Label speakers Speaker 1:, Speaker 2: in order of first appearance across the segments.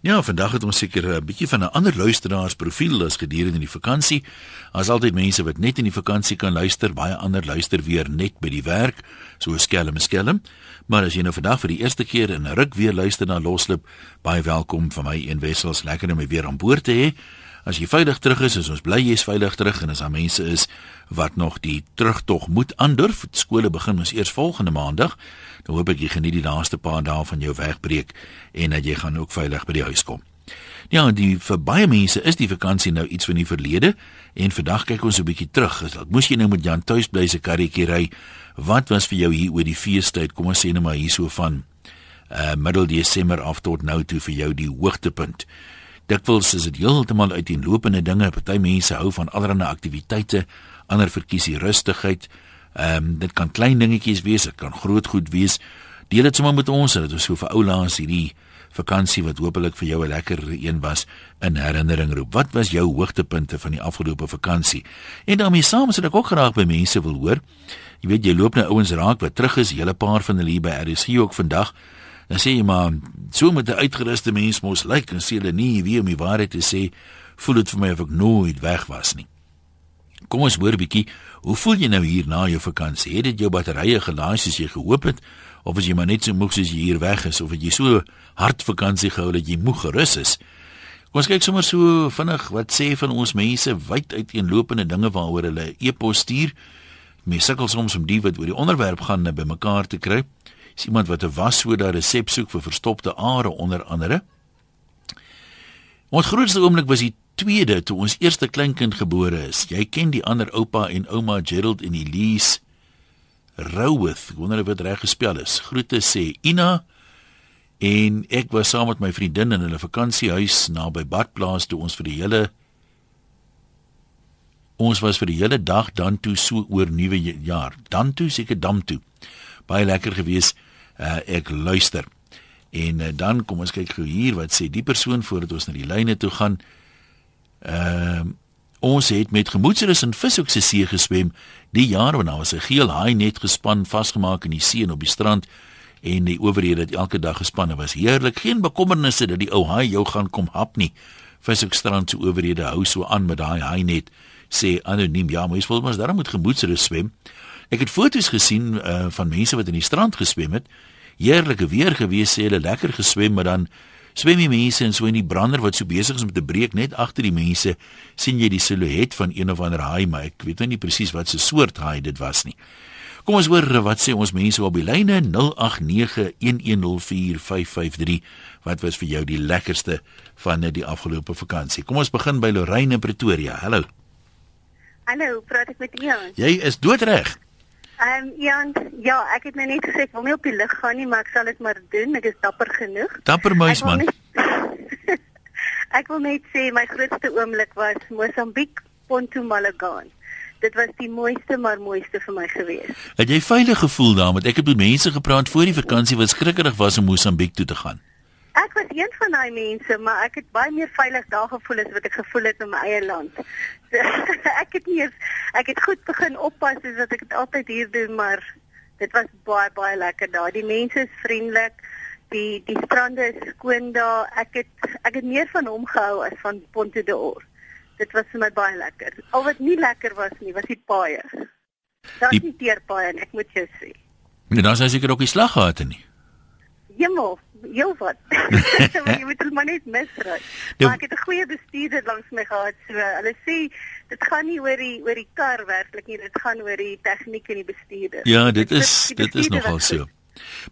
Speaker 1: Ja, vandag het ons seker 'n bietjie van 'n ander luisteraarsprofiel as gedurende die vakansie. Daar's altyd mense wat net in die vakansie kan luister, baie ander luister weer net by die werk, so skelm skelm. Maar as jy nou vandag vir die eerste keer in 'n ruk weer luister na Loslip, baie welkom van my een wessels, lekker om weer aan boord te hê. As jy veilig terug is, is ons bly jy's veilig terug en as daar mense is wat nog die terugtog moet aandurf, skole begin ons eers volgende maandag. Dan hoop ek jy geniet die laaste paar dae van jou wegbreek en dat jy gaan ook veilig by die huis kom. Ja, die vir baie mense is die vakansie nou iets van die verlede en vandag kyk ons 'n bietjie terug. Dalk moes jy nou met Jan tuis bly se karretjie ry. Wat was vir jou hier oor die feestyd? Kom ons sê net maar hierso van uh middel Desember af tot nou toe vir jou die hoogtepunt. Dikwels is dit heeltemal uiteenlopende dinge. Party mense hou van allerlei aktiwiteite, ander verkies die rustigheid. Ehm um, dit kan klein dingetjies wees, dit kan groot goed wees. Deel dit sommer met ons dat ons so vir ou laas hierdie vakansie wat hopelik vir jou 'n lekker een was in herinnering roep. Wat was jou hoogtepunte van die afgelope vakansie? En daarmee saam sit ek ook graag by mense wil hoor. Jy weet jy loop nou ouens raak wat terug is, hele paar van hulle hier by RSG ook vandag. Dan sê jy maar so met 'n uitgeruste mens mos lyk en sê hulle nie wie om die waarheid te sê, voel dit vir my of ek nooit weg was nie. Kom ons hoor 'n bietjie, hoe voel jy nou hier na jou vakansie? Het dit jou batterye gelaai soos jy gehoop het of is jy maar net so moeg soos jy hier weg is of het jy so hard vakansie gehou dat jy moeg gerus is? Kom ons kyk sommer so vinnig wat sê van ons mense wyd uiteenlopende dinge waaroor hulle e-pos stuur. Mense sukkel soms om die wat oor die onderwerp gaan by mekaar te kry. Is iemand wat 'n wassoda resep soek vir verstopte are onder andere. Ons grootste oomblik was die tweede toe ons eerste kleinkind gebore is. Jy ken die ander oupa en ouma Gerald en Elise Rowith. Ek wonder of dit reg gespel is. Groete sê Ina en ek was saam met my vriendin in hulle vakansiehuis naby Badplaas toe ons vir die hele ons was vir die hele dag dan toe so oor nuwe jaar. Dan toe seker dam toe. Baie lekker gewees. Uh, ek luister. En uh, dan kom ons kyk gou hier wat sê die persoon voordat ons na die lyne toe gaan. Ehm uh, ons het met gemoedsrus in Vishoekse See geswem die jaar wanneer was 'n geel haai net gespan vasgemaak in die see en op die strand en die owerhede het elke dag gespanne. Was heerlik. Geen bekommernisse dat die ou haai jou gaan kom hap nie. Vishoek strand se owerhede hou so aan met daai haai net sê anoniem. Ja mens wil mos daarom moet gemoedsrus swem ek het foto's gesien uh, van mense wat in die strand geswem het heerlike weer gewees sê hulle lekker geswem maar dan swem die mense en so in die brander wat so besig is om te breek net agter die mense sien jy die silhouet van een of ander haai maar ek weet nou nie presies wat se soort haai dit was nie. Kom ons hoor wat sê ons mense op die lyne 0891104553. Wat was vir jou die lekkerste van die afgelope vakansie? Kom ons begin by Lorraine in Pretoria. Hallo.
Speaker 2: Hallo, praat ek met Ian?
Speaker 1: Jy is doodreg.
Speaker 2: Ehm um, ja, ja, ek het nou net gesê ek wil nie op die lug gaan nie, maar ek sal dit maar doen. Ek is dapper genoeg.
Speaker 1: Dapper muis man.
Speaker 2: Ek wil net sê my grootste oomblik was Mosambiek Ponto Malagaan. Dit was die mooiste maar mooiste vir my gewees.
Speaker 1: Het jy veilig gevoel daar met ek het met mense gepraat voor die vakansie wat skrikkerig was om Mosambiek toe te gaan?
Speaker 2: Ek was een van daai mense, maar ek het baie meer veilig daar gevoel as wat ek gevoel het in my eie land. So, ek het nie ek het goed begin oppas soos wat ek dit altyd hier doen, maar dit was baie baie lekker daar. Die mense is vriendelik. Die die strande is skoon daar. Ek het ek het meer van hom gehou as van Ponte d'Or. Dit was vir my baie lekker. Al wat nie lekker was nie, was die paaie. Daar is nie teerpaaie en ek moet jou sê.
Speaker 1: Nee, dan sê seker ook die slaggate nie.
Speaker 2: Jemmel, heel wat. jy moet hom net misry. Nou, maar ek het 'n goeie bestuurder langs my gehad. So hulle sê dit gaan nie oor die oor die kar werklik nie, dit gaan oor die tegniek en die bestuurder.
Speaker 1: Ja, dit is dit is nogal so.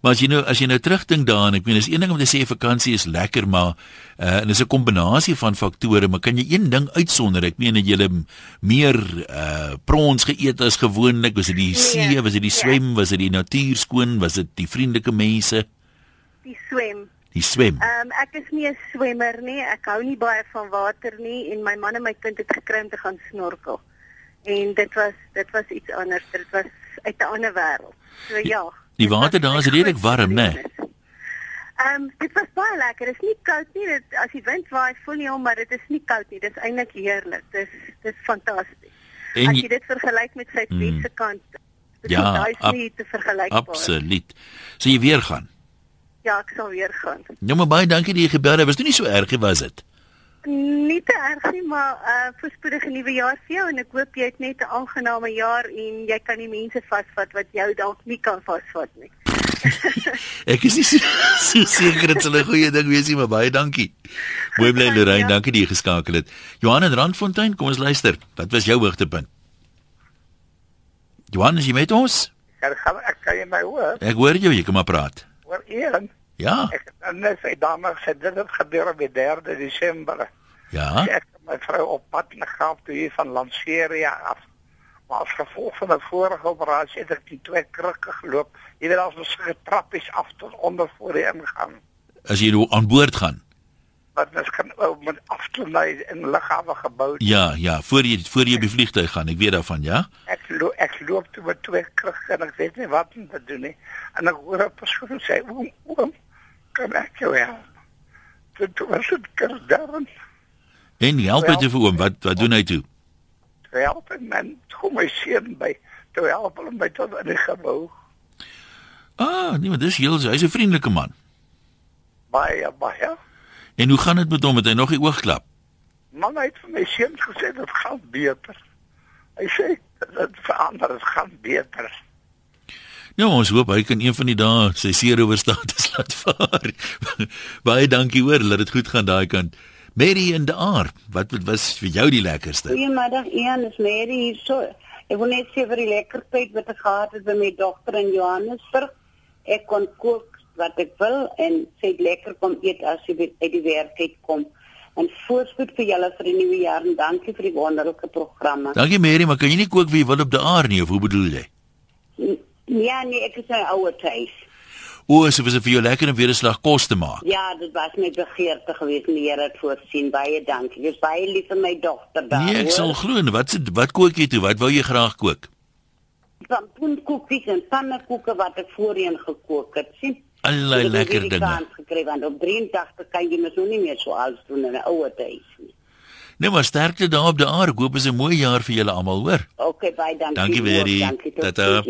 Speaker 1: Maar as jy nou as jy nou terugdink daaraan, ek meen is een ding om te sê vakansie is lekker, maar uh en dis 'n kombinasie van faktore, maar kan jy een ding uitsonder? Ek meen dat jy meer uh prons geëet as gewoonlik, was dit die nee, see, was dit die swem, ja. was dit die natuur skoon, was dit die vriendelike mense?
Speaker 2: Die swem.
Speaker 1: Die swem.
Speaker 2: Ehm um, ek is nie 'n swemmer nie. Ek hou nie baie van water nie en my man en my kind het gekry om te gaan snorkel. En dit was dit was iets anders. Dit was uit 'n ander wêreld. So ja.
Speaker 1: Die water daar is redelik warm, né?
Speaker 2: Ehm um, dit was baie lekker. Dit is nie koud nie. Dit as die wind waai, voel jy hom, maar dit is nie koud nie. Dit is eintlik heerlik. Dit is dit is fantasties. En as jy dit vergelyk met sy Wesse mm. kant,
Speaker 1: dit ja, is nie te vergelyk nie. Absoluut. So jy weer gaan.
Speaker 2: Ja, ek sal weer gaan.
Speaker 1: Nou maar baie dankie dat jy gebel het. Was dit nie so erg nie, was dit?
Speaker 2: Nie te erg nie, maar uh voorspoedige nuwe jaar vir jou en ek hoop jy het net 'n aangename jaar en jy kan die mense vasvat wat jou dalk nie kan vasvat nie.
Speaker 1: ek is nie so, so seker dit sal 'n goeie ding wees nie, maar baie dankie. Mooi bly Lorraine, ja. dankie dat jy geskakel het. Johan in Randfontein, kom ons luister. Wat was jou hoogtepunt? Johan, is jy met ons?
Speaker 3: Ja, ek gaan ek kan jy my hoor?
Speaker 1: Ek hoor jou, jy kan maar praat.
Speaker 3: Hoor een?
Speaker 1: Ja.
Speaker 3: Ek net sê dames sê dit het gebeur op die 3de Desember.
Speaker 1: Ja.
Speaker 3: Ek het my vrou op pad Kaap toe hier van Lanseria af. Maar as gevolg van 'n vorige operasie het ek die twee krikke geloop. Jy weet as ons getrappies af tot onder voor die ingang.
Speaker 1: As jy nou aan boord gaan.
Speaker 3: Wat ons kan ou met afklim in lughawe gebou.
Speaker 1: Ja, ja, voor jy voor jy by vliegtuig gaan, ek weet daarvan, ja.
Speaker 3: Ek loop ek loop toe met twee krikke en ek weet nie wat om te doen nie. En ek hoor 'n persoon sê, "Oom, oom, kan ek help?" Dit was dit kerdarm.
Speaker 1: En help dit vir oom, wat wat doen hy toe?
Speaker 3: Help en man, kom my seun by. Toe help hom by tot in die gebou.
Speaker 1: Ah, nee, maar dis heel, hy's 'n vriendelike man.
Speaker 3: Baie baie.
Speaker 1: En hoe gaan dit met hom? Het hy nog die oogklap?
Speaker 3: Man hy het vir my seun gesê dit gaan beter. Hy sê dit verander, dit gaan beter.
Speaker 1: Nou ons hoop hy kan een van die dae sy seerower status laat vaar. Baie dankie hoor, laat dit goed gaan daai kant. Mary en Daar, wat was vir jou die lekkerste?
Speaker 4: Goeiemiddag, Ian, is Mary hier so. Ek wil net sê vir die lekker tyd wat ek gehad het by my dogter in Johannesburg. Ek kon kook wat ek wil en sê lekker kom eet as jy uit die werk uit kom. En voorspoed vir julle vir die nuwe jaar en dankie vir die wonderlike programme.
Speaker 1: Dankie Mary, maar kan jy nie kook wie wil op die aar nie of hoe bedoel jy?
Speaker 4: Ja, nee, ek is 'n ouer tuis.
Speaker 1: O, so was dit vir jou lekker om weer 'n slag kos te maak.
Speaker 4: Ja, dit was my begeerte geweest en die Here het voorsien. Baie dankie. Dis baie lief vir my dogter daar.
Speaker 1: Nee, ek sal glo. Wat se wat kook jy toe? Wat wou jy graag kook?
Speaker 4: Pampoenkoekies en pannekoeke wat ek voorheen gekook het. sien? Ek het
Speaker 1: lekker dinge.
Speaker 4: kans gekry want op 83 kan jy mos nou nie meer so alles doen in 'n ouer huis nie.
Speaker 1: Nee, maar sterkte daar op die aar. Ek hoop dit is 'n mooi jaar vir julle almal, hoor.
Speaker 4: Okay, baie dankie.
Speaker 1: Dankie, Mary.
Speaker 4: Dankie tot
Speaker 1: Tata.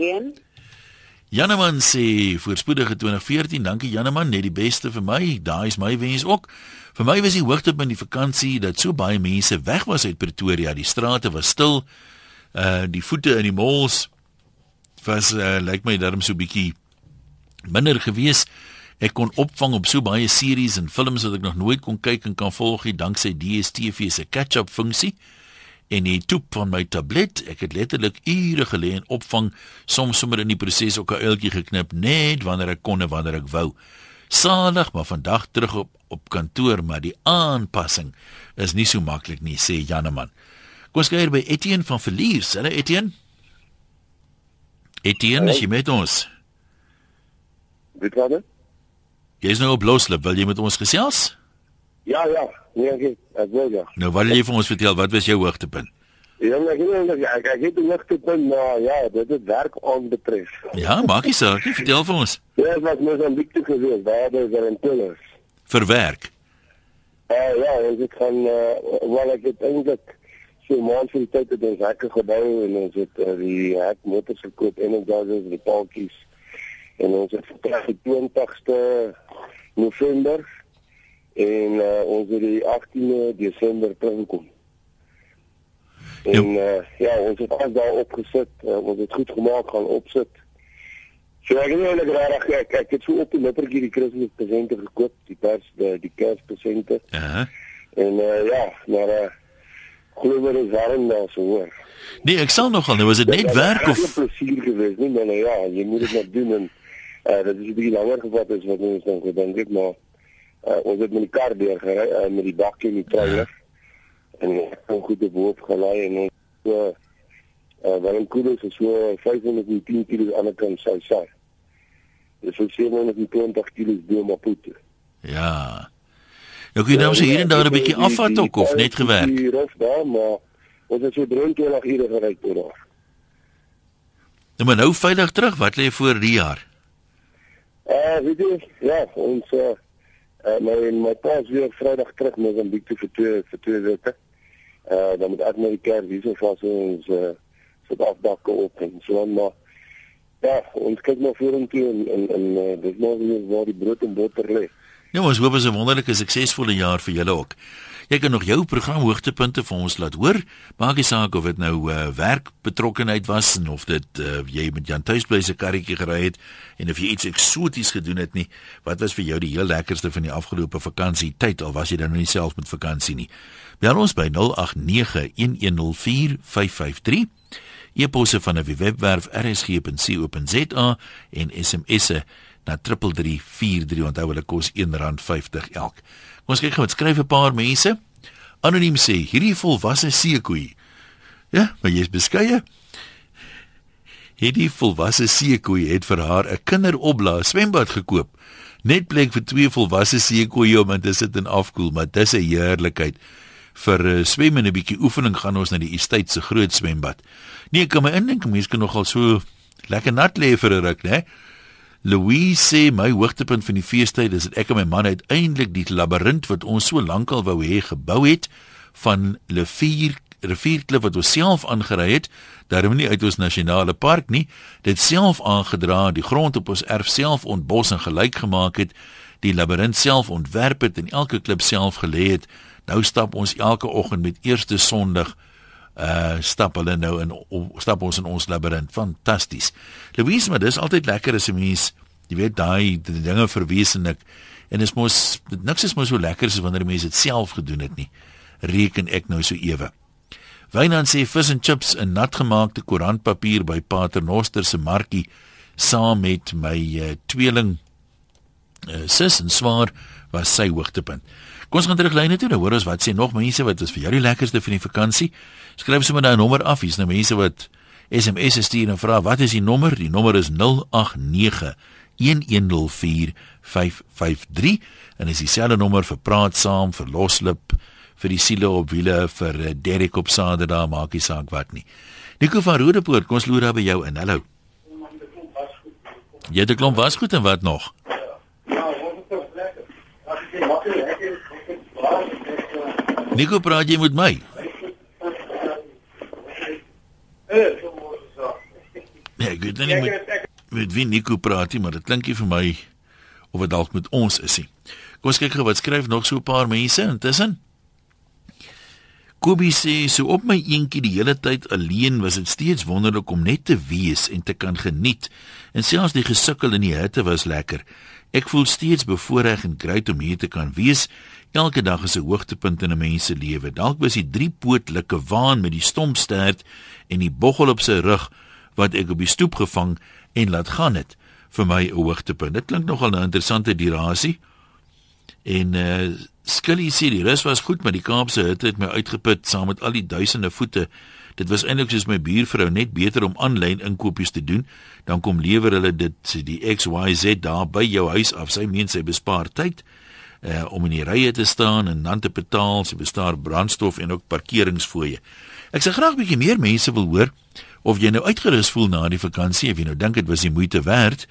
Speaker 1: Janeman sê voorspoedige 2014. Dankie Janeman, net die beste vir my. Daai is my wens ook. Vir my was die hoogtepunt in die vakansie dat so baie mense weg was uit Pretoria. Die strate was stil. Uh die voete in die malls was uh, lyk my darm so bietjie minder gewees. Ek kon opvang op so baie series en films wat ek nog nooit kon kyk en kan volg nie danksy DStv se catch-up funksie en die toep van my tablet. Ek het letterlik ure gelê en opvang, soms sommer in die proses ook 'n uiltjie geknip net wanneer ek kon en wanneer ek wou. Salig, maar vandag terug op op kantoor, maar die aanpassing is nie so maklik nie, sê Janeman. Kom ons kyk by Etienne van Verliers. Hallo Etienne. Etienne, is jy met ons?
Speaker 5: Weet wat dit?
Speaker 1: Jy's nou op loslip, wil jy met ons gesels?
Speaker 5: Ja, ja. Nee, ek ek wil ja.
Speaker 1: Nou wat wil jy vir ons vertel? Wat was jou hoogtepunt?
Speaker 5: Ja, ek nie ek ek het net gekom maar ja, dit het werk aanbetref.
Speaker 1: Ja, maak nie saak nie, vertel vir ons.
Speaker 5: Ja, dit was mos 'n bietjie gewees, daar is 'n tunnels.
Speaker 1: Vir werk.
Speaker 5: Uh, ja, ons het gaan uh, wel ek het eintlik so maand vir die tyd het ons hekke gebou en ons het uh, die hek motors gekoop en ons daar is die paadjies en ons het vertrek die 20ste November en uh, ons het die 18de Desember teruggekom. En uh, ja, ons het alles daar opgesit, uh, ons het goed gemaak gaan opsit. So ek het eintlik regtig ek, ek het so op die lippertjie die Kerspresente gekoop, die pers die, die Kerspresente.
Speaker 1: Ja.
Speaker 5: En uh, ja, maar uh, glo maar is warm daar so hoor.
Speaker 1: Nee, ek sal nogal, nou was dit net werk of
Speaker 5: plesier geweest, nie, maar nou ja, jy moet dit net doen en uh, dit is 'n bietjie langer gevat as wat ons dan gedink het, maar uh, ons het met die kar deur gery uh, met die bakkie en die trailer. En ek het goed op boord gelei en ons so uh, 'n koeie is so 510 kg aan die kant sy sy. Dis so 720 kg deur Maputo.
Speaker 1: Ja. Nou kun jy dan so hier en daar 'n bietjie afvat ook of net gewerk.
Speaker 5: Hier of daar, maar ons het so 23 ure gery tot daar.
Speaker 1: Nou maar nou veilig terug, wat lê voor die jaar?
Speaker 5: Eh, weet jy, ja, ons eh uh, my my pa is weer Vrydag terug met 'n bietjie vir twee vir twee weke. Eh uh, dan moet ek met die kerk hierso vas ons eh uh, soort afdakke op en so aan maar Ja, ons kyk maar vorentoe en en en uh, dis maar weer waar die brood en botter lê.
Speaker 1: Ja, ons hoop 'n wonderlike suksesvolle jaar vir julle ook. Jy kan nog jou program hoogtepunte vir ons laat hoor. Maak nie saak of dit nou uh, werk betrokkenheid was en of dit uh, jy met Jan tuisbly se karretjie gery het en of jy iets eksoties gedoen het nie. Wat was vir jou die heel lekkerste van die afgelope vakansie tyd al was jy dan nou nie self met vakansie nie? Bel ons by 0891104553 e-posse van 'n webwerf rsg.co.za en SMS'e na 3343 onthou hulle kos R1.50 elk. Kom ons kyk gou skryf 'n paar mense. Anoniem sê hierdie volwasse seekoei. Ja, maar jy's beskeie. Hierdie volwasse seekoei het vir haar 'n kinderopblaas swembad gekoop. Net plek vir twee volwasse seekoeie om in te sit en afkoel, maar dis 'n heerlikheid vir uh, swem en 'n bietjie oefening gaan ons na die estate se groot swembad. Nee, ek kan my indink mense kan nogal so lekker nat lê vir 'n ruk, né? Louise sê my hoogtepunt van die feestyd is dat ek en my man uiteindelik die labirint wat ons so lank al wou hê gebou het van Levier rivierklip wat ons self aangery het, daarom nie uit ons nasionale park nie, dit self aangedra, die grond op ons erf self ontbos en gelyk gemaak het, die labirint self ontwerp het en elke klip self gelê het. Nou stap ons elke oggend met eerste Sondag uh stap hulle nou in stap ons in ons labirint. Fantasties. Louise, maar dis altyd lekker as 'n mens, jy weet, daai dinge verwesenlik en dit mos niks is mos so lekker as wanneer mense dit self gedoen het nie. Reken ek nou so ewe. Wynand sê vis en chips in natgemaakte koerantpapier by Pater Noster se markie saam met my uh, tweeling uh, sis en swaar was sy hoogtepunt. Kom ons gaan terug lyne toe. Nou hoor ons wat sê nog mense wat is vir jou die lekkerste van die vakansie. Skryf sommer nou 'n nommer af. Hier's nou mense wat SMS stuur en vra wat is die nommer? Die nommer is 089 1104553 en is dieselfde nommer vir praat saam vir loslip vir die siele op wiele vir eh, Derek op Saterdag maak nie saak wat nie. Nico van Rodepoort, kom ons loer by jou in. Hallo. Jy het 'n klomp wasgoed en wat nog? Nico praat jy met my? Nee, ek weet nie met, met wie Nico praat nie, maar dit klink nie vir my of dit dalk met ons is nie. Kom ons kyk gou wat skryf nog so 'n paar mense intussen. Kobie sê so op my eentjie die hele tyd alleen was dit steeds wonderlik om net te wees en te kan geniet. En selfs die gesukkel in die hitte was lekker. Ek voel steeds bevoorreg en great om hier te kan wees. Elke dag is 'n hoogtepunt in 'n mens se lewe. Dalk was die driepootlike waan met die stompstert en die boggel op sy rug wat ek op die stoep gevang en laat gaan het vir my 'n hoogtepunt. Dit klink nogal 'n interessante durasie. En uh Skilly sê die rus was goed, maar die Kaapse hitte het my uitgeput saam met al die duisende voete. Dit was eintlik soos my buurvrou net beter om aanlyn inkopies te doen, dan kom lewer hulle dit die XYZ daar by jou huis af. Sy meen sy bespaar tyd uh om in die rye te staan en dan te betaal, sy bespaar brandstof en ook parkeringsfooie. Ek sê graag 'n bietjie meer mense wil hoor of jy nou uitgerus voel na die vakansie, of jy nou dink dit was die moeite werd.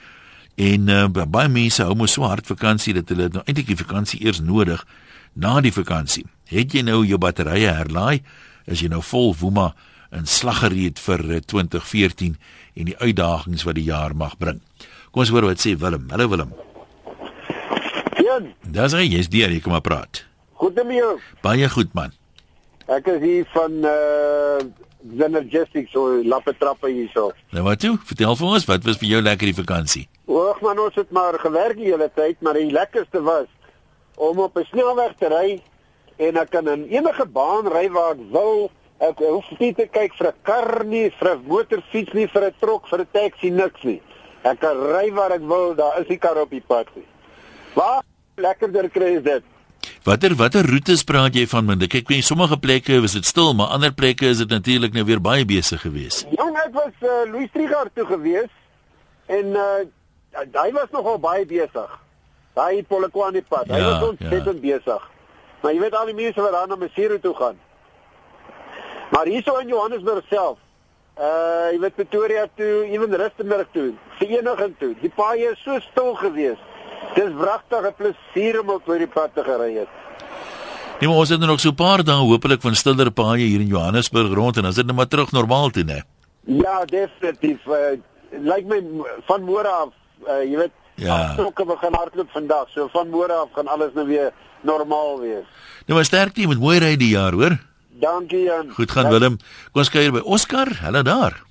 Speaker 1: En uh, baie mense hou mos so hard vakansie dat hulle nou eintlik die vakansie eers nodig na die vakansie. Het jy nou jou batterye herlaai? Is jy nou vol woema en slaggereed vir 2014 eh, en die uitdagings wat die jaar mag bring? Kom ons hoor wat sê Willem. Hallo Willem.
Speaker 5: Ja,
Speaker 1: Dis hy, jy's daar, jy kom maar praat.
Speaker 5: goed met jou.
Speaker 1: Baie goed man.
Speaker 5: Ek is hier van uh Zenergetics so lappe trappe hierso.
Speaker 1: Nou wat toe? Vertel vir ons, wat was vir jou lekker die vakansie?
Speaker 5: Oog man, ons het maar gewerk die hele tyd, maar die lekkerste was om op 'n snelweg te ry en ek kan in enige baan ry waar ek wil. Ek hoef nie te kyk vir 'n kar nie, vir 'n motorfiets nie, vir 'n trok, vir 'n taxi niks nie. Ek kan ry waar ek wil, daar is nie kar op die pad nie. Waar lekkerder kry is dit.
Speaker 1: Watter watter roetes praat jy van min? Kyk, in sommige plekke was dit stil, maar ander plekke is dit natuurlik nou weer baie besig geweest.
Speaker 5: Jong, ek was uh, Louis Trigard toe gewees en uh hy was nogal baie besig. Daai Polokwane pad. Hy
Speaker 1: Ja,
Speaker 5: was ontsettend ja. besig. Maar jy weet al die mense wat daar na Mesiro toe gaan. Maar hierso in Johannesburg self. Uh jy weet Pretoria toe, ewen Rustenburg toe, Vereniging toe. Die paaie is so stil geweest. Dis wragtig 'n plesier om op hierdie pad te gery het.
Speaker 1: Nee, maar ons het nou nog so 'n paar dae hopelik van stiller paaie hier in Johannesburg rond en dan is dit net maar terug normaal toe, né?
Speaker 5: Ja, definitief. Uh,
Speaker 6: lyk my van môre af, uh, jy weet,
Speaker 1: Ja.
Speaker 6: Sokke begin hardloop vandag. So van môre af gaan alles nou weer normaal wees.
Speaker 1: Nou maar sterkte met mooi ry die jaar, hoor.
Speaker 6: Dankie Jan.
Speaker 1: Goed gaan Willem. Kom ons kuier by Oscar. Hallo daar.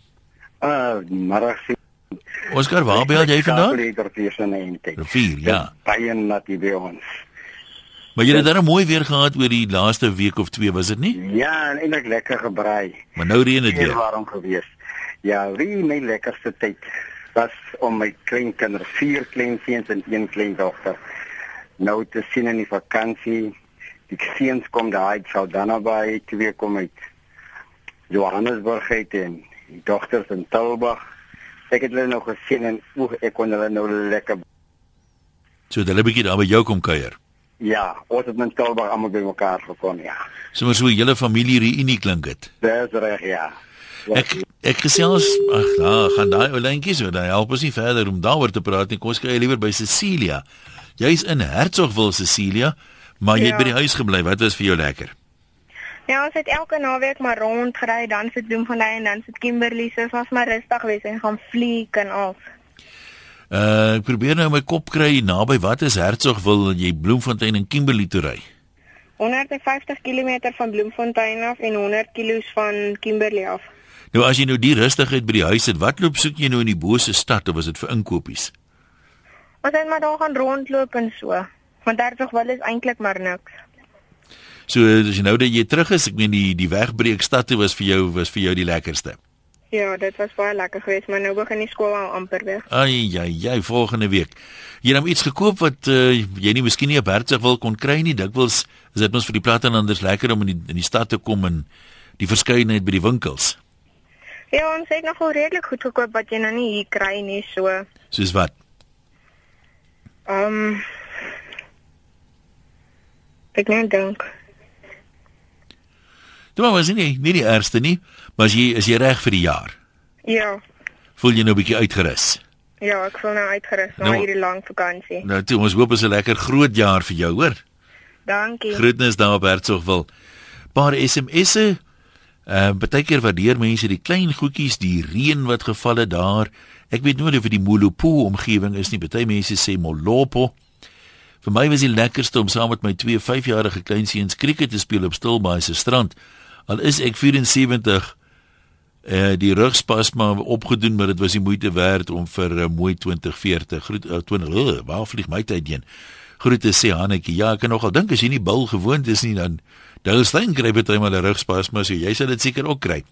Speaker 7: Uh, middag sien.
Speaker 1: Oscar, waar bel jy vandaan?
Speaker 7: Lekker fees en eintlik.
Speaker 1: Rivier, ja.
Speaker 7: Baie hier by ons.
Speaker 1: Maar jy het dan mooi weer gehad oor die laaste week of twee, was dit nie?
Speaker 7: Ja, en eintlik lekker gebraai.
Speaker 1: Maar nou reën dit weer.
Speaker 7: warm gewees. Ja, wie my lekkerste tyd was om my kleinkinders, vier kleinseuns en een kleindogter nou te sien in die vakansie. Die seuns kom daar uit Saldanha by, twee kom uit Johannesburg uit en die dogters in Tilburg. Ek het hulle nou gesien en oek ek kon hulle nou lekker
Speaker 1: So hulle bietjie daar by jou kom kuier.
Speaker 7: Ja, ons het in Tilburg almal by mekaar gekom, ja.
Speaker 1: Sommers so 'n hele familie reunie klink dit.
Speaker 7: Dis reg, ja. Ja,
Speaker 1: Ek ek gesels ag, daar gaan daai ou lyntjies so, daai help ons nie verder om daaroor te praat nie. Kom ons kyk liewer by Cecilia. Jy's in Hertsgwil Cecilia, maar jy het
Speaker 8: Ja.
Speaker 1: by die huis gebly. Wat was vir jou lekker?
Speaker 8: Ja, ons het elke naweek maar rondgery, dan sit Bloemfontein en dan sit Kimberley, so ons was maar rustig wees en gaan vlieg en af.
Speaker 1: Uh ek probeer nou my kop kry naby wat is Hertsgwil en jy Bloemfontein en Kimberley toe ry.
Speaker 8: 150 km van Bloemfontein af en 100 km van Kimberley af.
Speaker 1: Nou as jy nou die rustigheid by die huis het, wat loop soek jy nou in die bose stad of was dit vir inkopies?
Speaker 8: Ons het maar daar gaan rondloop en so. Want wel is eintlik maar niks.
Speaker 1: So as jy nou dat jy terug is, ek meen die die wegbreek stad toe was vir jou was vir jou die lekkerste.
Speaker 8: Ja, dit was baie lekker geweest, maar nou begin die skool al amper weer.
Speaker 1: Ai ja, jy volgende week. Jy het nou iets gekoop wat uh, jy nie miskien nie op Hertsg wil kon kry nie. Dikwels is dit mos vir die plattelanders lekker om in die in die stad te kom en die verskeidenheid by die winkels.
Speaker 8: Ja, ons het nogal redelik goed gekoop wat jy nou nie hier kry nie, so.
Speaker 1: Soos wat?
Speaker 8: Ehm um, Ek net dink.
Speaker 1: Dit was nie nie die ergste nie, maar as jy is jy reg vir die jaar.
Speaker 8: Ja.
Speaker 1: Voel jy nou 'n bietjie uitgerus?
Speaker 8: Ja, ek voel nou uitgerus na
Speaker 1: Nou-
Speaker 8: hierdie lang vakansie.
Speaker 1: Nou toe, ons hoop is 'n lekker groot jaar vir jou, hoor.
Speaker 8: Dankie.
Speaker 1: Groetnis daar op Hertsgwil. Paar SMS'e. Ehm uh, baie keer waardeer mense die klein goedjies, die reën wat geval het daar. Ek weet nooit of dit die Molopo omgewing is nie. Party mense sê Molopo. Vir my was die lekkerste om saam met my twee 5-jarige kleinseuns krieket te speel op Stilbaai se strand. Al is ek 74 eh die rugspasma opgedoen, maar dit was die moeite werd om vir uh, mooi 2040 groet uh, 20 uh, waar vlieg my tyd heen. Groete sê Hannetjie. Ja, ek kan nogal dink as jy nie bil gewoond is nie dan Duitsland kry baie mal 'n rugspasma, so jy sal dit seker ook kry.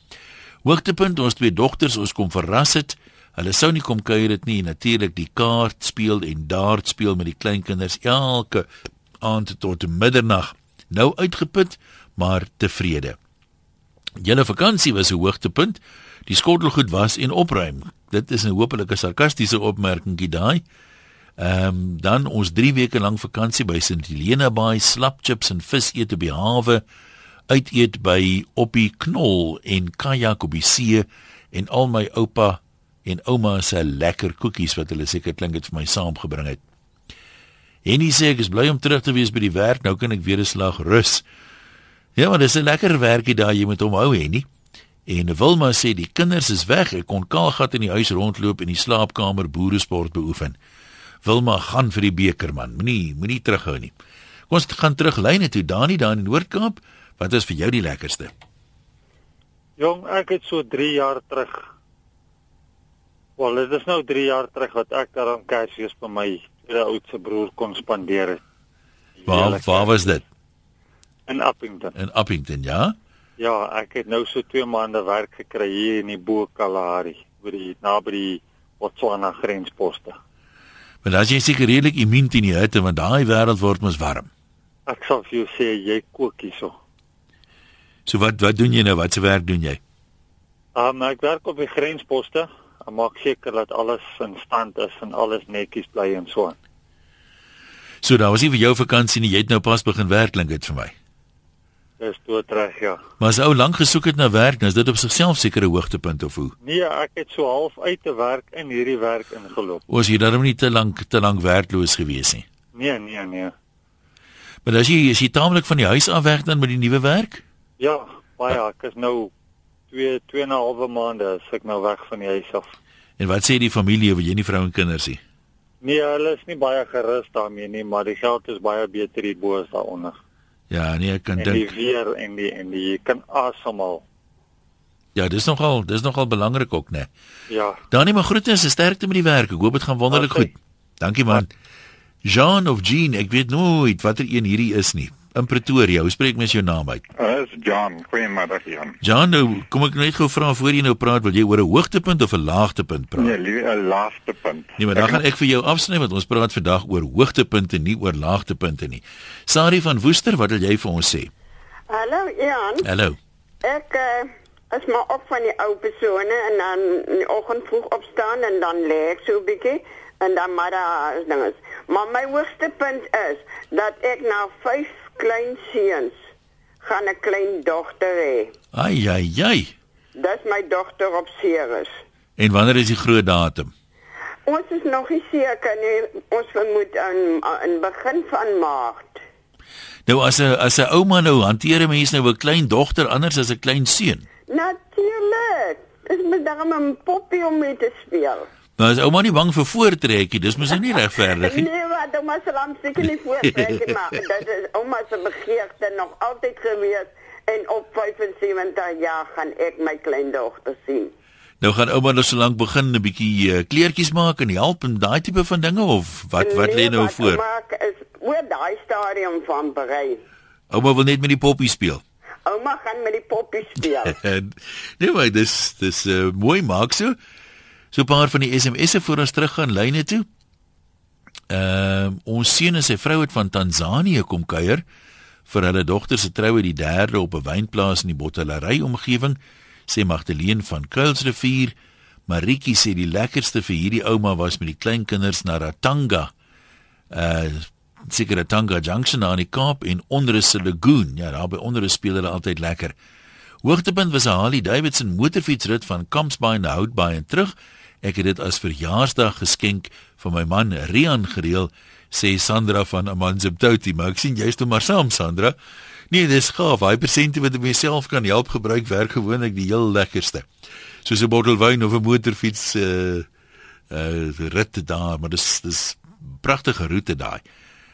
Speaker 1: Hoogtepunt ons twee dogters ons kom verras het. Hulle sou nie kom kuier dit nie. Natuurlik die kaart speel en dart speel met die kleinkinders elke aand tot middernag. Nou uitgeput, maar tevrede. Julle vakansie was 'n hoogtepunt. Die skottelgoed was en opruim. Dit is 'n hopelike sarkastiese opmerkingie daai. Ehm um, dan ons 3 weke lank vakansie by St Helena Bay, slapchips en vis eet op die hawe, uit eet by Oppie Knol en kajak op die see en al my oupa en ouma se lekker koekies wat hulle seker klink dit vir my saamgebring het. Henny sê ek is bly om terug te wees by die werk, nou kan ek weer 'n slag rus. Ja, maar dis 'n lekker werkie daar jy moet hom hou Henny. En Wilma sê die kinders is weg, ek kon kaalgat in die huis rondloop en die slaapkamer boeresport beoefen. Wilma gaan vir die beker man. Moenie moenie terughou nie. Kom ons gaan terug lyne toe. Dani daar in Noord-Kaap. Wat is vir jou die lekkerste?
Speaker 9: Jong, ek het so 3 jaar terug. Wel, dit is nou 3 jaar terug wat ek daar aan Kersfees by my tweede oudste broer kon spandeer het.
Speaker 1: Waar waar was dit?
Speaker 9: In Appington.
Speaker 1: In Appington, ja?
Speaker 9: Ja, ek het nou so 2 maande werk gekry hier in die Bo-Kalahari, oor die naby die Botswana grensposte.
Speaker 1: Maar dan is jy seker redelik immuun teen die hitte want daai wêreld word mos warm.
Speaker 9: Ek sal vir jou sê jy kook hierso.
Speaker 1: So wat wat doen jy nou? Wat se werk doen jy?
Speaker 9: Um, ek werk op die grensposte. Ek maak seker dat alles in stand is en alles netjies bly en so aan.
Speaker 1: So daar was nie vir jou vakansie nie. Jy het nou pas begin werk klink dit vir my.
Speaker 9: Dis doodreg, ja.
Speaker 1: Maar as ou lank gesoek het na werk, dan is dit op sigself seker 'n hoogtepunt of hoe?
Speaker 9: Nee, ek het so half uit te werk in hierdie werk ingeloop.
Speaker 1: Of is jy daarom nie te lank te lank werkloos gewees nie?
Speaker 9: Nee, nee, nee.
Speaker 1: Maar as jy is jy taamlik van die huis af weg dan met die nuwe werk?
Speaker 9: Ja, baie, ek is nou 2 2 en 'n halwe maande as ek nou weg van die huis af.
Speaker 1: En wat sê die familie oor jy nie vrou en kinders nie?
Speaker 9: Nee, hulle is nie baie gerus daarmee nie, maar die geld is baie beter hier bo as daaronder.
Speaker 1: Ja, nee, ek kan
Speaker 9: En die
Speaker 1: dink.
Speaker 9: weer en die en die kan asemhaal.
Speaker 1: Ja, dis nogal dis nogal belangrik ook, né?
Speaker 9: Ja.
Speaker 1: Danie, maar groete en sterkte met die werk. Ek hoop dit gaan wonderlik
Speaker 9: Okay.
Speaker 1: goed. Dankie man. Jean of Jean, ek weet nooit watter een hierdie is nie. In Pretoria, hoe spreek mens jou naam uit?
Speaker 10: Dis John, goeiemiddag Jan.
Speaker 1: John, nou kom ek net gou vra voor jy nou praat, wil jy oor 'n hoogtepunt of 'n laagtepunt praat?
Speaker 10: Nee, liewe 'n laaste punt.
Speaker 1: Nee, maar dan gaan ek vir jou afsny want ons praat vandag oor hoogtepunte nie oor laagtepunte nie. Sari van Woester, wat wil jy vir ons sê?
Speaker 11: Hallo Jan,
Speaker 1: Hallo.
Speaker 11: ek uh, is maar op van die ou persone en dan in die oggend vroeg opstaan en dan lê ek so 'n bietjie en dan maar daar is dinges. Maar my hoogste punt is dat ek na vyf klein seuns gaan 'n klein dogter hê.
Speaker 1: Ai ai ai.
Speaker 11: Dis my dogter op Ceres.
Speaker 1: En wanneer is die groot datum?
Speaker 11: Ons is nog nie seker nie. Ons vermoed in in begin van Maart.
Speaker 1: Nou as 'n as 'n ouma nou hanteer 'n mens nou 'n klein dogter anders as 'n klein seun.
Speaker 11: Natuurlik. Dis met daarom 'n poppie om mee te speel.
Speaker 1: Nou as ouma nie bang vir voortrekkie, dis mos nou nie regverdig nie.
Speaker 11: Nee, maar dan moet Salam seker nie voortrek maar dit is ouma se begeerte nog altyd gewees en op 75 jaar gaan ek my kleindogter sien.
Speaker 1: Nou gaan ouma nou solank begin 'n bietjie uh, kleertjies maak en help en daai tipe van dinge of wat wat lê nou
Speaker 11: wat
Speaker 1: voor?
Speaker 11: Maak is oor daai stadium van berei.
Speaker 1: Ouma wil net met die poppie speel.
Speaker 11: Ouma gaan met die poppie speel.
Speaker 1: Nee, maar dis dis uh, mooi maak so. So 'n paar van die SMS'e voor ons terug gaan lyne toe. Ehm uh, ons seun en sy vrou het van Tansanië kom kuier vir hulle dogter se troue die 3de op 'n wynplaas in die Bottelary omgewing, sê Magdalene van Kuilsrivier. Maritjie sê die lekkerste vir hierdie ouma was met die kleinkinders na Ratanga. Uh seker Ratanga Junction aan die Kaap en onder se lagoon. Ja, daar by onder speel hulle altyd lekker. Hoogtepunt was 'n Harley Davidson motorfietsrit van Kampsbaai na Houtbaai en terug. Ek het dit as verjaarsdag geskenk vir my man Rian gereël, sê Sandra van Amanzimtoti, maar ek sien jy's toe maar saam Sandra. Nee, dis gaaf. Hy persente wat ek myself kan help gebruik werk gewoonlik die heel lekkerste. Soos 'n bottel wyn of 'n motorfiets uh uh rit daar, maar dis dis pragtige roete daai.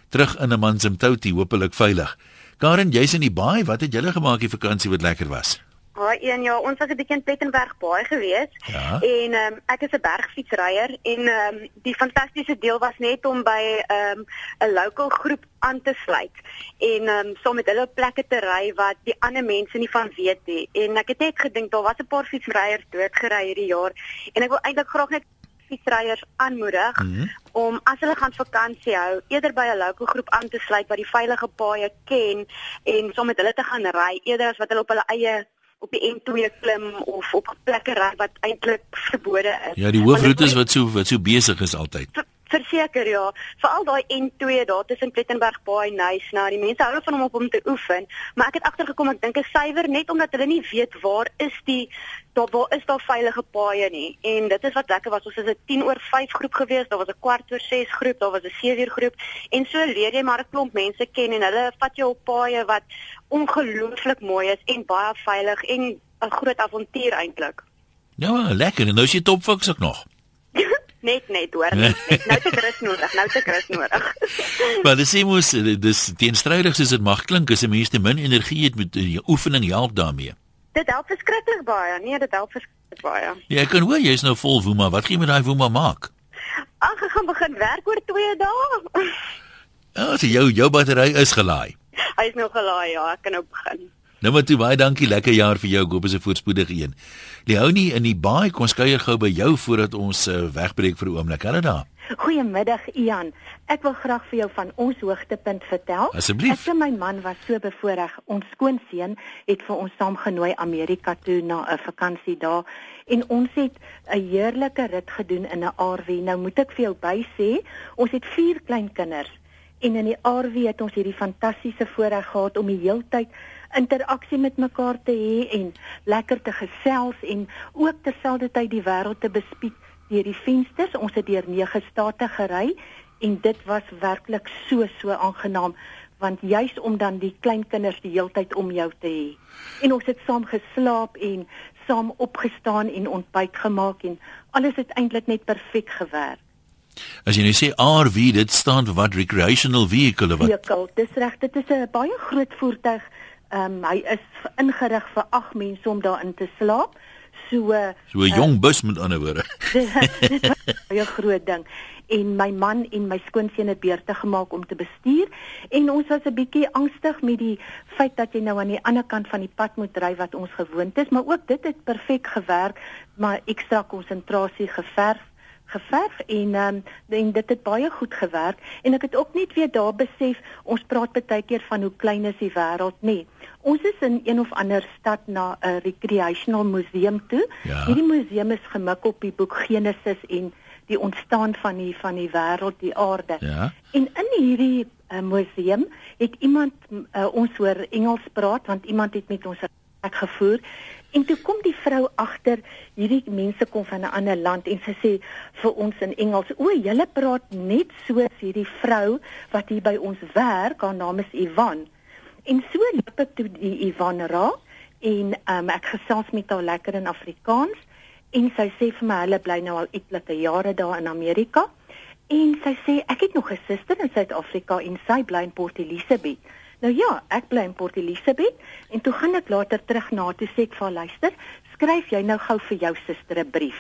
Speaker 1: Terug in Amanzimtoti, hopelik veilig. Karen, jy's in die baai. Wat het julle gemaak die vakansie wat lekker was?
Speaker 8: Haai een ja, ons was 'n bietjie in Plettenberg baie gewees
Speaker 1: Ja.
Speaker 8: en ehm um, ek is 'n bergfietsryer en ehm um, die fantastiese deel was net om by ehm um, 'n local groep aan te sluit en ehm um, saam met hulle plekke te ry wat die ander mense nie van weet nie. En ek het net gedink daar was 'n paar fietsryers doodgery hierdie jaar en ek wil eintlik graag net fietsryers aanmoedig mm -hmm. om as hulle gaan vakansie hou, eerder by 'n local groep aan te sluit wat die veilige paaie ken en saam met hulle te gaan ry eerder as wat hulle op hulle eie op die N2 klim of op plekke ry wat eintlik verbode is.
Speaker 1: Ja, die hoofroetes wat so wat so besig is altyd.
Speaker 8: Ver- Verseker ja, veral daai N2 daar tussen Plettenberg Baai en Nysna. Die mense hou van om op hom te oefen, maar ek het agtergekom ek dink is suiwer net omdat hulle nie weet waar is die daar waar is daar veilige paaie nie. En dit is wat lekker was. Ons is 'n 10 oor 5 groep gewees, daar was 'n kwart oor 6 groep, daar was 'n 7 uur groep en so leer jy maar 'n klomp mense ken en hulle vat jou op paaie wat ongelooflik mooi is en baie veilig en 'n groot avontuur eintlik.
Speaker 1: Ja, lekker. En nou is jy topfiks ook nog.
Speaker 8: Net net hoor, net, net. nou te Chris nodig, nou te Chris nodig.
Speaker 1: Maar dis sê mos dis teenstrydig soos dit mag klink, as 'n mens te min energie het met die oefening help daarmee.
Speaker 8: Dit help verskriklik baie. Nee, dit help verskriklik baie.
Speaker 1: Ja, ek kan hoor jy's nou vol woema. Wat gaan jy met daai woema maak?
Speaker 8: Ag, ek gaan begin werk oor 2 dae.
Speaker 1: Ja, so jou jou battery is gelaai.
Speaker 8: Hy is nou gelaai, ja, ek kan nou begin.
Speaker 1: Nou maar toe baie dankie, lekker jaar vir jou. Ek hoop is 'n voorspoedige een. Leonie in die baai, kom ons kuier gou by jou voordat ons uh, wegbreek vir 'n oomblik. Hallo daar.
Speaker 12: Goeiemiddag Ian. Ek wil graag vir jou van ons hoogtepunt vertel.
Speaker 1: Asseblief.
Speaker 12: Ek en my man was so bevoorreg. Ons skoonseun het vir ons saamgenooi Amerika toe na 'n vakansie daar en ons het 'n heerlike rit gedoen in 'n RV. Nou moet ek vir jou by sê, ons het vier klein kinders en in die RV het ons hierdie fantastiese voorreg gehad om die heeltyd interaksie met mekaar te hê en lekker te gesels en ook terselfdertyd die wêreld te bespied deur die vensters. Ons het deur nege state gery en dit was werklik so so aangenaam want juis om dan die kleinkinders die heeltyd om jou te hê. En ons het saam geslaap en saam opgestaan en ontbyt gemaak en alles het eintlik net perfek gewerk.
Speaker 1: As jy nou sê RV, dit staan vir wat recreational vehicle wat?
Speaker 12: Vehicle, dis reg, dit is 'n baie groot voertuig. Ehm um, hy is ingerig vir 8 mense om daarin te slaap. So
Speaker 1: so 'n jong uh, bus met ander woorde.
Speaker 12: 'n groot ding en my man en my skoonseun het beurte gemaak om te bestuur en ons was 'n bietjie angstig met die feit dat jy nou aan die ander kant van die pad moet ry wat ons gewoond is maar ook dit het perfek gewerk maar ekstra konsentrasie geverf geverf en um, en dit het baie goed gewerk en ek het ook net weer daar besef ons praat baie keer van hoe klein is die wêreld nie ons is in een of ander stad na 'n recreational museum toe ja. hierdie museum is gemik op die boek Genesis en die ontstaan van die van die wêreld, die aarde.
Speaker 1: Ja.
Speaker 12: En in hierdie uh, museum het iemand uh, ons hoor Engels praat want iemand het met ons gesprek gevoer. En toe kom die vrou agter, hierdie mense kom van 'n ander land en sy sê vir ons in Engels: "O, julle praat net soos hierdie vrou wat hier by ons werk, haar naam is Ivan." En so loop ek toe die Ivan raak en um, ek gesels met haar lekker in Afrikaans en sy sê vir my hulle bly nou al etlike jare daar in Amerika en sy sê ek het nog 'n suster in Suid-Afrika en sy bly in Port Elizabeth. Nou ja, ek bly in Port Elizabeth en toe gaan ek later terug na toe sê ek vir luister, skryf jy nou gou vir jou suster 'n brief.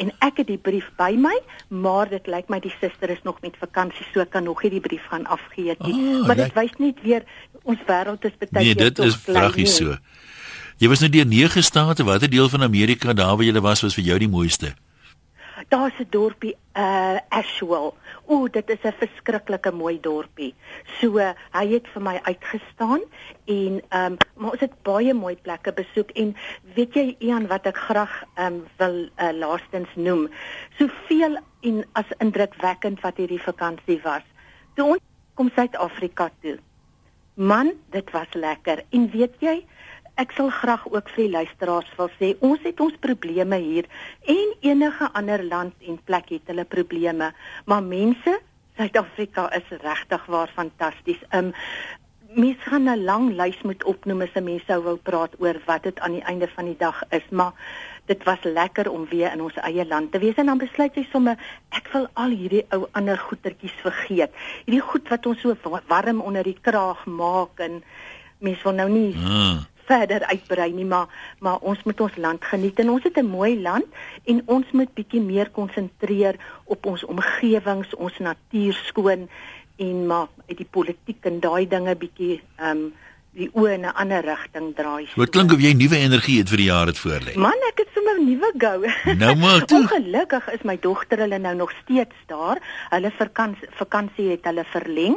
Speaker 12: En ek het die brief by my, maar dit lyk my die suster is nog met vakansie, so kan nog nie die brief gaan afgee nie. Oh, maar dit wys net weer ons wêreld is baie
Speaker 1: Nee, dit is vragie so. Jy was nou deur 9 state. Watter deel van Amerika daar waar jy was was vir jou die mooiste?
Speaker 12: Daar's 'n dorpie, uh Ashwell. O, dit is 'n verskriklike mooi dorpie. So uh, hy het vir my uitgestaan en ehm um, maar ons het baie mooi plekke besoek en weet jy Ian wat ek graag ehm um, wil uh, laastens noem. Soveel en as indrukwekkend wat hierdie vakansie was. Toe ons kom Suid-Afrika toe. Man, dit was lekker. En weet jy, ek sal graag ook vir die luisteraars wil sê ons het ons probleme hier en enige ander land en plek het hulle probleme maar mense Suid-Afrika is regtig waar fantasties. Um mens gaan 'n lang lys moet opnoem as 'n mens sou wou praat oor wat dit aan die einde van die dag is, maar dit was lekker om weer in ons eie land te wees en dan besluit jy sommer ek wil al hierdie ou ander goetertjies vergeet. Hierdie goed wat ons so warm onder die kraag maak en mens wil nou nie hmm verder uitbrei nie, maar maar ons moet ons land geniet. En ons het 'n mooi land en ons moet bietjie meer konsentreer op ons omgewings, ons natuur skoon en maar uit die politiek en daai dinge bietjie ehm um, die oë in 'n ander rigting draai.
Speaker 1: Wat klink of jy nuwe energie het vir die jaar het voor lê?
Speaker 12: Man, ek het sommer nuwe gou.
Speaker 1: Nou maar toe.
Speaker 12: Ongelukkig is my dogter hulle nou nog steeds daar. Hulle vakansie vakansie het hulle verleng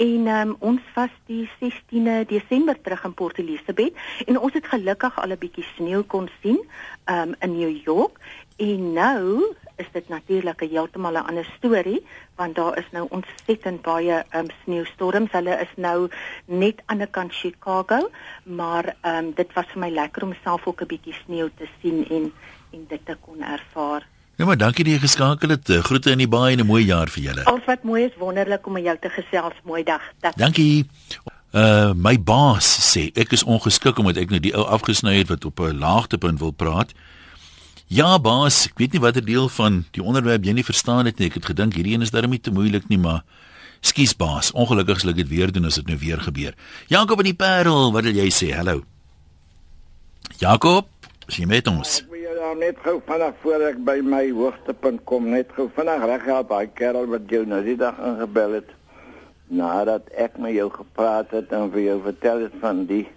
Speaker 12: en um, ons was die 16de Desember terug in Port Elizabeth en ons het gelukkig al 'n bietjie sneeu kon sien um, in New York en nou is dit natuurlik 'n heeltemal 'n ander storie want daar is nou ontsettend baie um, sneeustorms. Hulle is nou net aan die kant Chicago, maar um, dit was vir my lekker om self ook 'n bietjie sneeu te sien en en dit te kon ervaar.
Speaker 1: Ja maar dankie dat jy geskakel het. Eh, groete in die baai en 'n mooi jaar vir julle.
Speaker 12: Al wat mooi is, wonderlik om met jou te gesels. Mooi dag.
Speaker 1: Dat. Dankie. Uh my baas sê ek is ongeskik omdat ek nou die ou afgesny het wat op 'n laagtepunt wil praat. Ja baas, ek weet nie watter deel van die onderwerp jy nie verstaan het nie. Ek het gedink hierdie een is darem nie te moeilik nie, maar skus baas, ongelukkig sal ek dit weer doen as dit nou weer gebeur. Jakob in die Parel, wat wil jy sê? Hallo. Jakob, sien met ons.
Speaker 13: Ja, nou net gou vinnig voor ek by my hoogtepunt kom, net gou vinnig reghelp daai kerel wat jou nou die dag ingebel het. Nadat ek met jou gepraat het en vir jou vertel het van die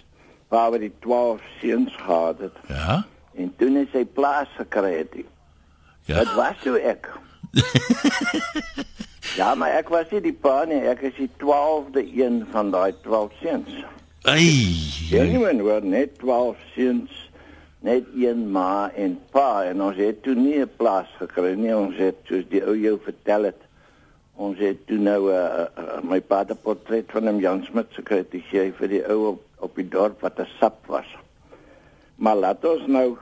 Speaker 13: waar die 12 seuns gehad het.
Speaker 1: Ja.
Speaker 13: En toe net sy plaas gekry het. Ja. Dit was so ek. ja, maar ek was nie die pa nie, ek is die 12de een van daai 12 seuns.
Speaker 1: Ai.
Speaker 13: Ja, nie maar net 12 seuns net een ma en pa en ons het toe nie 'n plaas gekry nie ons het soos die ou jou vertel het ons het toe nou 'n uh, uh, my pa het 'n portret van hom Jan Smit gekry vir die ou op, op die dorp wat 'n sap was maar laat ons nou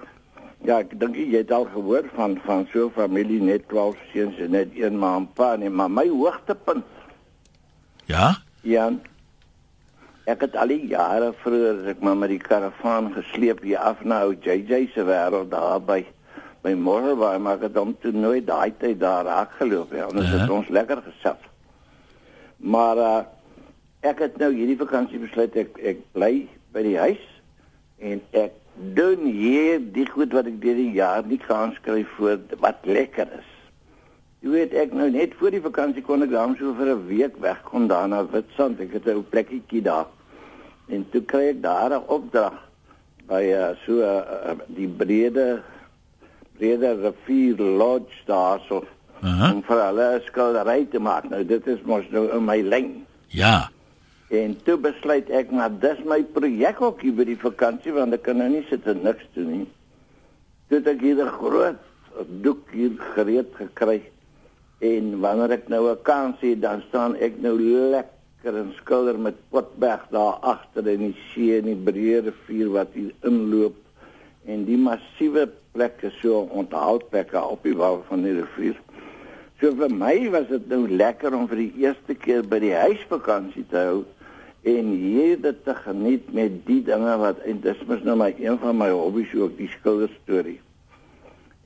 Speaker 13: ja ek dink jy het al gehoor van van so 'n familie net 12 seuns en net een ma en pa nie maar my hoogtepunt
Speaker 1: ja
Speaker 13: ja Ek het al die jare vroeër as ek maar met die karavaan gesleep hier af na ou JJ se wêreld daar by by Moorbaai maar ek het hom toe nooit daai tyd daar raak geloop ja. Ons het
Speaker 1: Aha.
Speaker 13: ons lekker gesels. Maar uh, ek het nou hierdie vakansie besluit ek ek bly by die huis en ek doen hier die goed wat ek deur die jaar nie kan skryf voor wat lekker is. Jy weet ek nou net voor die vakansie kon ek dan so vir 'n week wegkom daar na Witstrand. Ek het 'n ou plekkie daar. En toe kry ek daar 'n opdrag by uh, so uh, die brede brede rivier lodge daar so
Speaker 1: Aha.
Speaker 13: om vir hulle 'n skildery te maak. Nou dit is mos nou in my lyn.
Speaker 1: Ja.
Speaker 13: En toe besluit ek maar dis my projek ook hier by die vakansie want ek kan nou nie sit en niks doen nie. Toe het ek hier 'n groot doek hier gereed gekry. En wanneer ek nou 'n kans het, dan staan ek nou lekker en skilder met Potberg daar agter in die see en die breë rivier wat hier inloop en die massiewe plekke so onthaalplekke op die wal van die rivier. So vir my was dit nou lekker om vir die eerste keer by die huisvakansie te hou en hier dit te geniet met die dinge wat en dis mos nou my een van my hobbies ook die skilderstorie.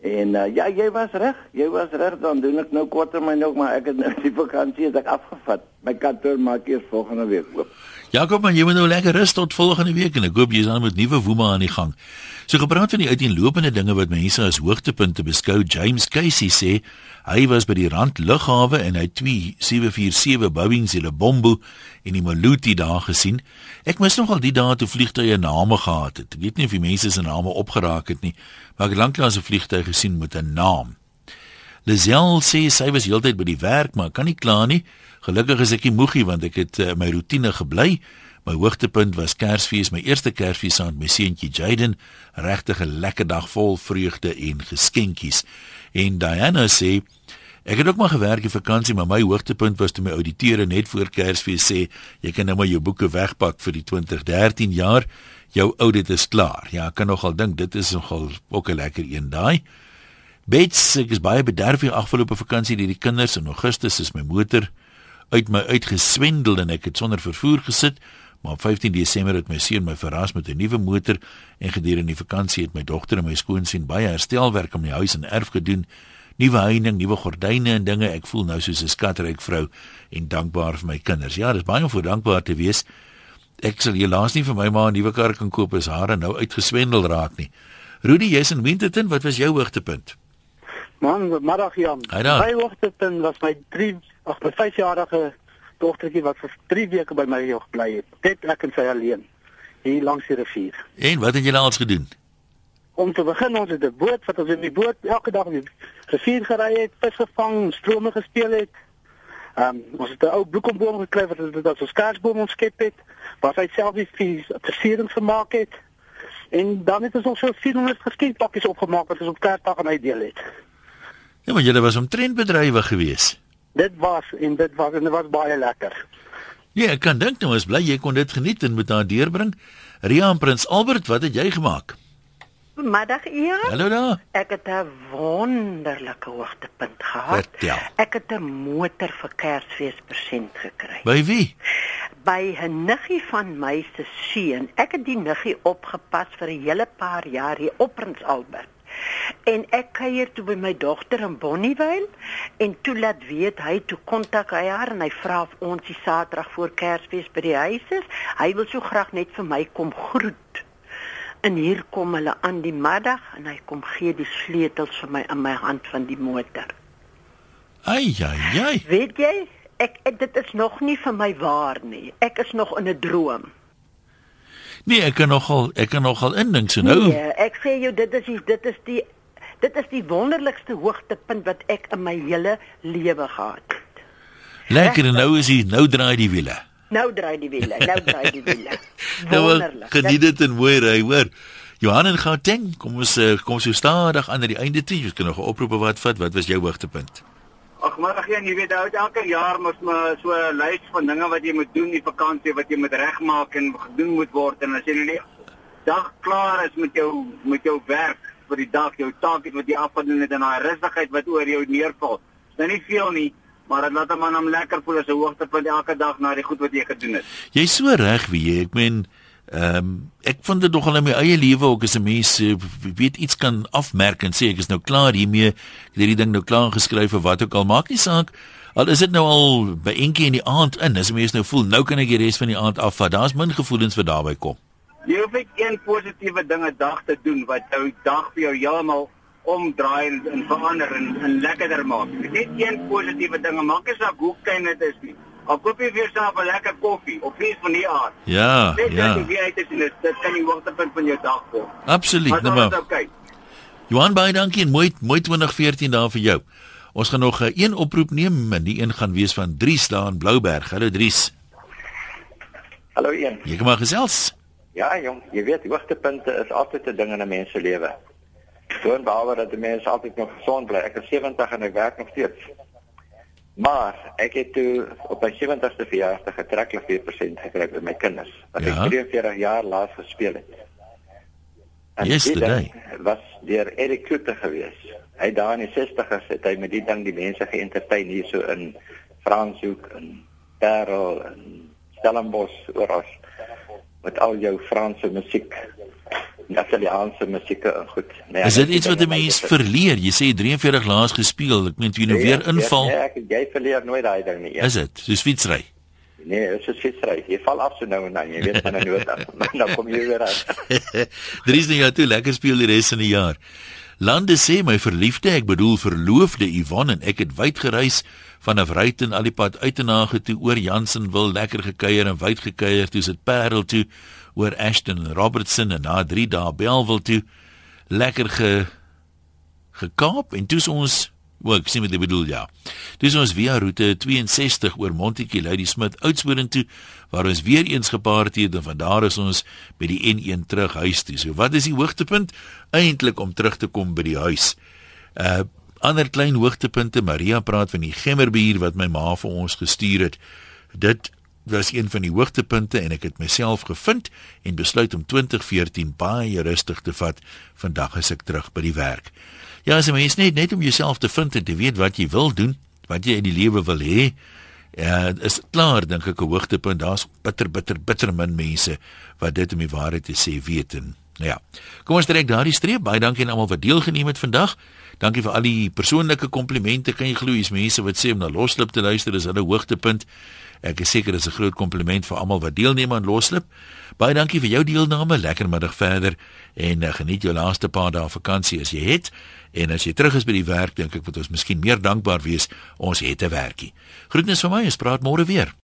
Speaker 13: En uh, ja, jy was reg. Jy was reg dan doen ek nou korttermyn ook maar ek het nou die vakansie het ek afgevat. My kantoor maak eers volgende week oop.
Speaker 1: Jakob, man, jy moet nou lekker rus tot volgende week en ek hoop jy is dan met nuwe woema aan die gang. So gepraat van die uiteenlopende dinge wat mense as hoogtepunte beskou, James Casey sê hy was by die Rand Lughawe en hy het twee 747 Boeing se Lebombo en die Maluti daar gesien. Ek mis nogal die dae toe vliegtye name gehad het. Ek weet nie of die mense se name opgeraak het nie, maar ek het lanklaas 'n vliegtuig gesien met 'n naam. Lisel sê sy was heeltyd by die werk, maar kan nie kla nie. Gelukkig is ek nie moegie want ek het uh, my roetine gebly. My hoogtepunt was Kersfees, my eerste Kersfees met my seuntjie Jaden. Regtig 'n lekker dag vol vreugde en geskenkies. En Diana sê Ek het ook maar gewerk in vakansie, maar my hoogtepunt was toe my ouditeure net voor Kersfees sê, jy kan nou maar jou boeke wegpak vir die 2013 jaar. Jou audit is klaar. Ja, ek kan nogal dink dit is nogal ook 'n lekker een daai. Bets, ek is baie bederf hier afgelope vakansie deur die kinders in Augustus is my motor uit my uitgeswendel en ek het sonder vervoer gesit. Maar op 15 Desember het my seun my verras met 'n nuwe motor en gedurende die vakansie het my dogter en my skoonseun baie herstelwerk om die huis en erf gedoen. Nuwe heining, nuwe gordyne en dinge. Ek voel nou soos 'n skatryk vrou en dankbaar vir my kinders. Ja, dis baie om voor dankbaar te wees. Ek sal helaas nie vir my ma 'n nuwe kar kan koop as haar nou uitgeswendel raak nie. Rudy, jy's in Winterton, wat was jou hoogtepunt?
Speaker 14: Man, middag Jan. My hoogtepunt was my 3 ag my 5-jarige dogtertjie wat vir 3 weke by my gebly het. Net ek en sy alleen hier langs die rivier.
Speaker 1: En wat het julle als gedoen?
Speaker 14: Om te begin ons het 'n boot wat ons in die boot elke dag op die rivier gery het, vis gevang, strome gespeel het. Ehm um, ons het 'n ou bloekomboom gekry wat dit as 'n skaarsboom omskep het, waar hy self die versiering gemaak het. En dan het ons nog so 400 geskenkpakkies opgemaak wat ons op Kersdag gaan uitdeel het.
Speaker 1: Ja, maar julle was omtrent bedrywig geweest.
Speaker 14: Dit was en dit was en dit was baie lekker.
Speaker 1: Ja, ek kan dink nou is bly jy kon dit geniet en met haar deurbring. Ria en Prins Albert, wat het jy gemaak?
Speaker 15: Middag Ian.
Speaker 1: Hallo daar.
Speaker 15: Ek het 'n wonderlike hoogtepunt gehad.
Speaker 1: Vertel.
Speaker 15: Ek het 'n motor vir Kersfees persent gekry.
Speaker 1: By wie?
Speaker 15: By 'n niggie van my se seun. Ek het die niggie opgepas vir 'n hele paar jaar hier op Prins Albert. En ek kuier toe by my dogter in Bonnievale en toe laat weet hy toe kontak hy haar en hy vra of ons die Saterdag voor Kersfees by die huis is. Hy wil so graag net vir my kom groet. En hier kom hulle aan die middag en hy kom gee die sleutels vir my in my hand van die motor.
Speaker 1: Ai ai ai.
Speaker 15: Weet jy, ek, ek dit is nog nie vir my waar nie. Ek is nog in 'n droom.
Speaker 1: Nee, ek kan nogal ek kan nogal indink so nou.
Speaker 15: Nee, ek sê jou dit is die, dit is die dit is die wonderlikste hoogtepunt wat ek in my hele lewe gehad het.
Speaker 1: Lekker en nou is hy nou draai die wiele.
Speaker 15: Nou draai die wiele, nou draai die wiele.
Speaker 1: Nou
Speaker 15: Wonderlik.
Speaker 1: geniet dit en mooi ry, hoor. Johan en Gauteng, kom ons eh, kom so stadig aan na die einde toe. Jy kan nog 'n oproep wat vat. Wat was jou hoogtepunt?
Speaker 6: Ag maar geen, jy weet ou elke jaar mos maar so 'n lys van dinge wat jy moet doen die vakansie wat jy moet regmaak en gedoen moet word en as jy nou die dag klaar is met jou met jou werk vir die dag, jou taak wat jy afgedoen het en daai rustigheid wat oor jou neerval. Is nou nie veel nie, maar dit laat 'n man hom lekker voel as 'n hoogtepunt elke dag na die goed wat jy gedoen het.
Speaker 1: Jy's so reg wie jy. Ek meen Ehm um, ek vind dit nogal in my eie lewe ook as 'n mens uh, weet iets kan afmerk en sê ek is nou klaar hiermee. Ek het hierdie ding nou klaar geskryf of wat ook al maak nie saak. Al is dit nou al by eentjie in die aand in, as 'n mens nou voel nou kan ek die res van die aand afvat. Daar's min gevoelens wat daarbey kom.
Speaker 6: Jy hoef net een positiewe ding 'n dag te doen wat jou dag vir jou heeltemal omdraai en, en verander en, en lekkerder maak. Net een positiewe ding, maak nie saak hoe klein dit is nie. Al koop jy vir jouself 'n lekker koffie of iets van die aard.
Speaker 1: Ja,
Speaker 6: net
Speaker 1: ja.
Speaker 6: Net jy uit is en dit kan die hoogtepunt van jou dag word.
Speaker 1: Absoluut, nou maar.
Speaker 6: Okay.
Speaker 1: Johan baie dankie en mooi mooi 2014 daar vir jou. Ons gaan nog 'n een oproep neem en die een gaan wees van Dries daar in Blouberg. Hallo Dries.
Speaker 16: Hallo een.
Speaker 1: Jy kom maar gesels.
Speaker 16: Ja, jong, jy weet die hoogtepunte is altyd 'n ding in 'n mens se lewe. Soon behalwe dat die mens altyd nog gesond bly. Ek is 70 en ek werk nog steeds. Maar ek het toe op my 70ste verjaarsdag getrek of 4% gekry by my kinders. Wat ja. ek 43 jaar laas gespeel het.
Speaker 1: En Yesterday.
Speaker 16: was deur Eric Kloete gewees. Hy daar in die 60's het hy met die ding die mense geëntertain hier so in Franshoek en Parel en Stellenbosch oral met al jou Franse musiek Italiaanse musieke en goed.
Speaker 1: Nee, is dit iets wat 'n mens verleer? Jy sê 43 laas gespeel. Ek meen jy nou weer inval.
Speaker 16: Nee, ek jy verleer nooit daai ding nie.
Speaker 1: Is dit? Soos fietsry.
Speaker 16: Nee, dit is fietsry. Jy val af so nou en dan, jy weet van 'n nood af. Dan kom jy weer uit.
Speaker 1: Daar is nie jou toe lekker speel die res van die jaar. Lande sê my verliefde, ek bedoel verloofde Yvonne en ek het wyd gereis van Afruiten al die pad uit en na toe oor Jansen wil lekker gekuier en wyd gekuier toe sit Parel toe oor Ashton Robertson en na 3 dae Belwel toe lekker ge gekaap en toe ons ook ek sien wat jy bedoel ja. Dis ons via roete 62 oor Montetjie Lady Smith Oudtshoorn toe waar ons weer eens gepaard het en van daar is ons by die N1 terug huis toe. So wat is die hoogtepunt eintlik om terug te kom by die huis? Uh ander klein hoogtepunte Maria praat van die gemmerbier wat my ma vir ons gestuur het. Dit was een van die hoogtepunte en ek het myself gevind en besluit om 2014 baie rustig te vat. Vandag is ek terug by die werk. Ja, as jy mens net net om jouself te vind en te weet wat jy wil doen, wat jy in die lewe wil hê, ja, is klaar dink ek 'n hoogtepunt. Daar's bitter bitter bitter min mense wat dit om die waarheid te sê weet en nou ja. Kom ons trek daardie streep. Baie dankie aan almal wat deelgeneem het vandag. Dankie vir al die persoonlike komplimente. Kan jy glo hier's mense wat sê om na Loslip te luister is hulle hoogtepunt. Ek is seker dit is 'n groot kompliment vir almal wat deelneem aan Loslip. Baie dankie vir jou deelname. Lekker middag verder en uh, geniet jou laaste paar dae vakansie as jy het. En as jy terug is by die werk, dink ek moet ons miskien meer dankbaar wees ons het 'n werkie. Groetnis van my, ons praat môre weer.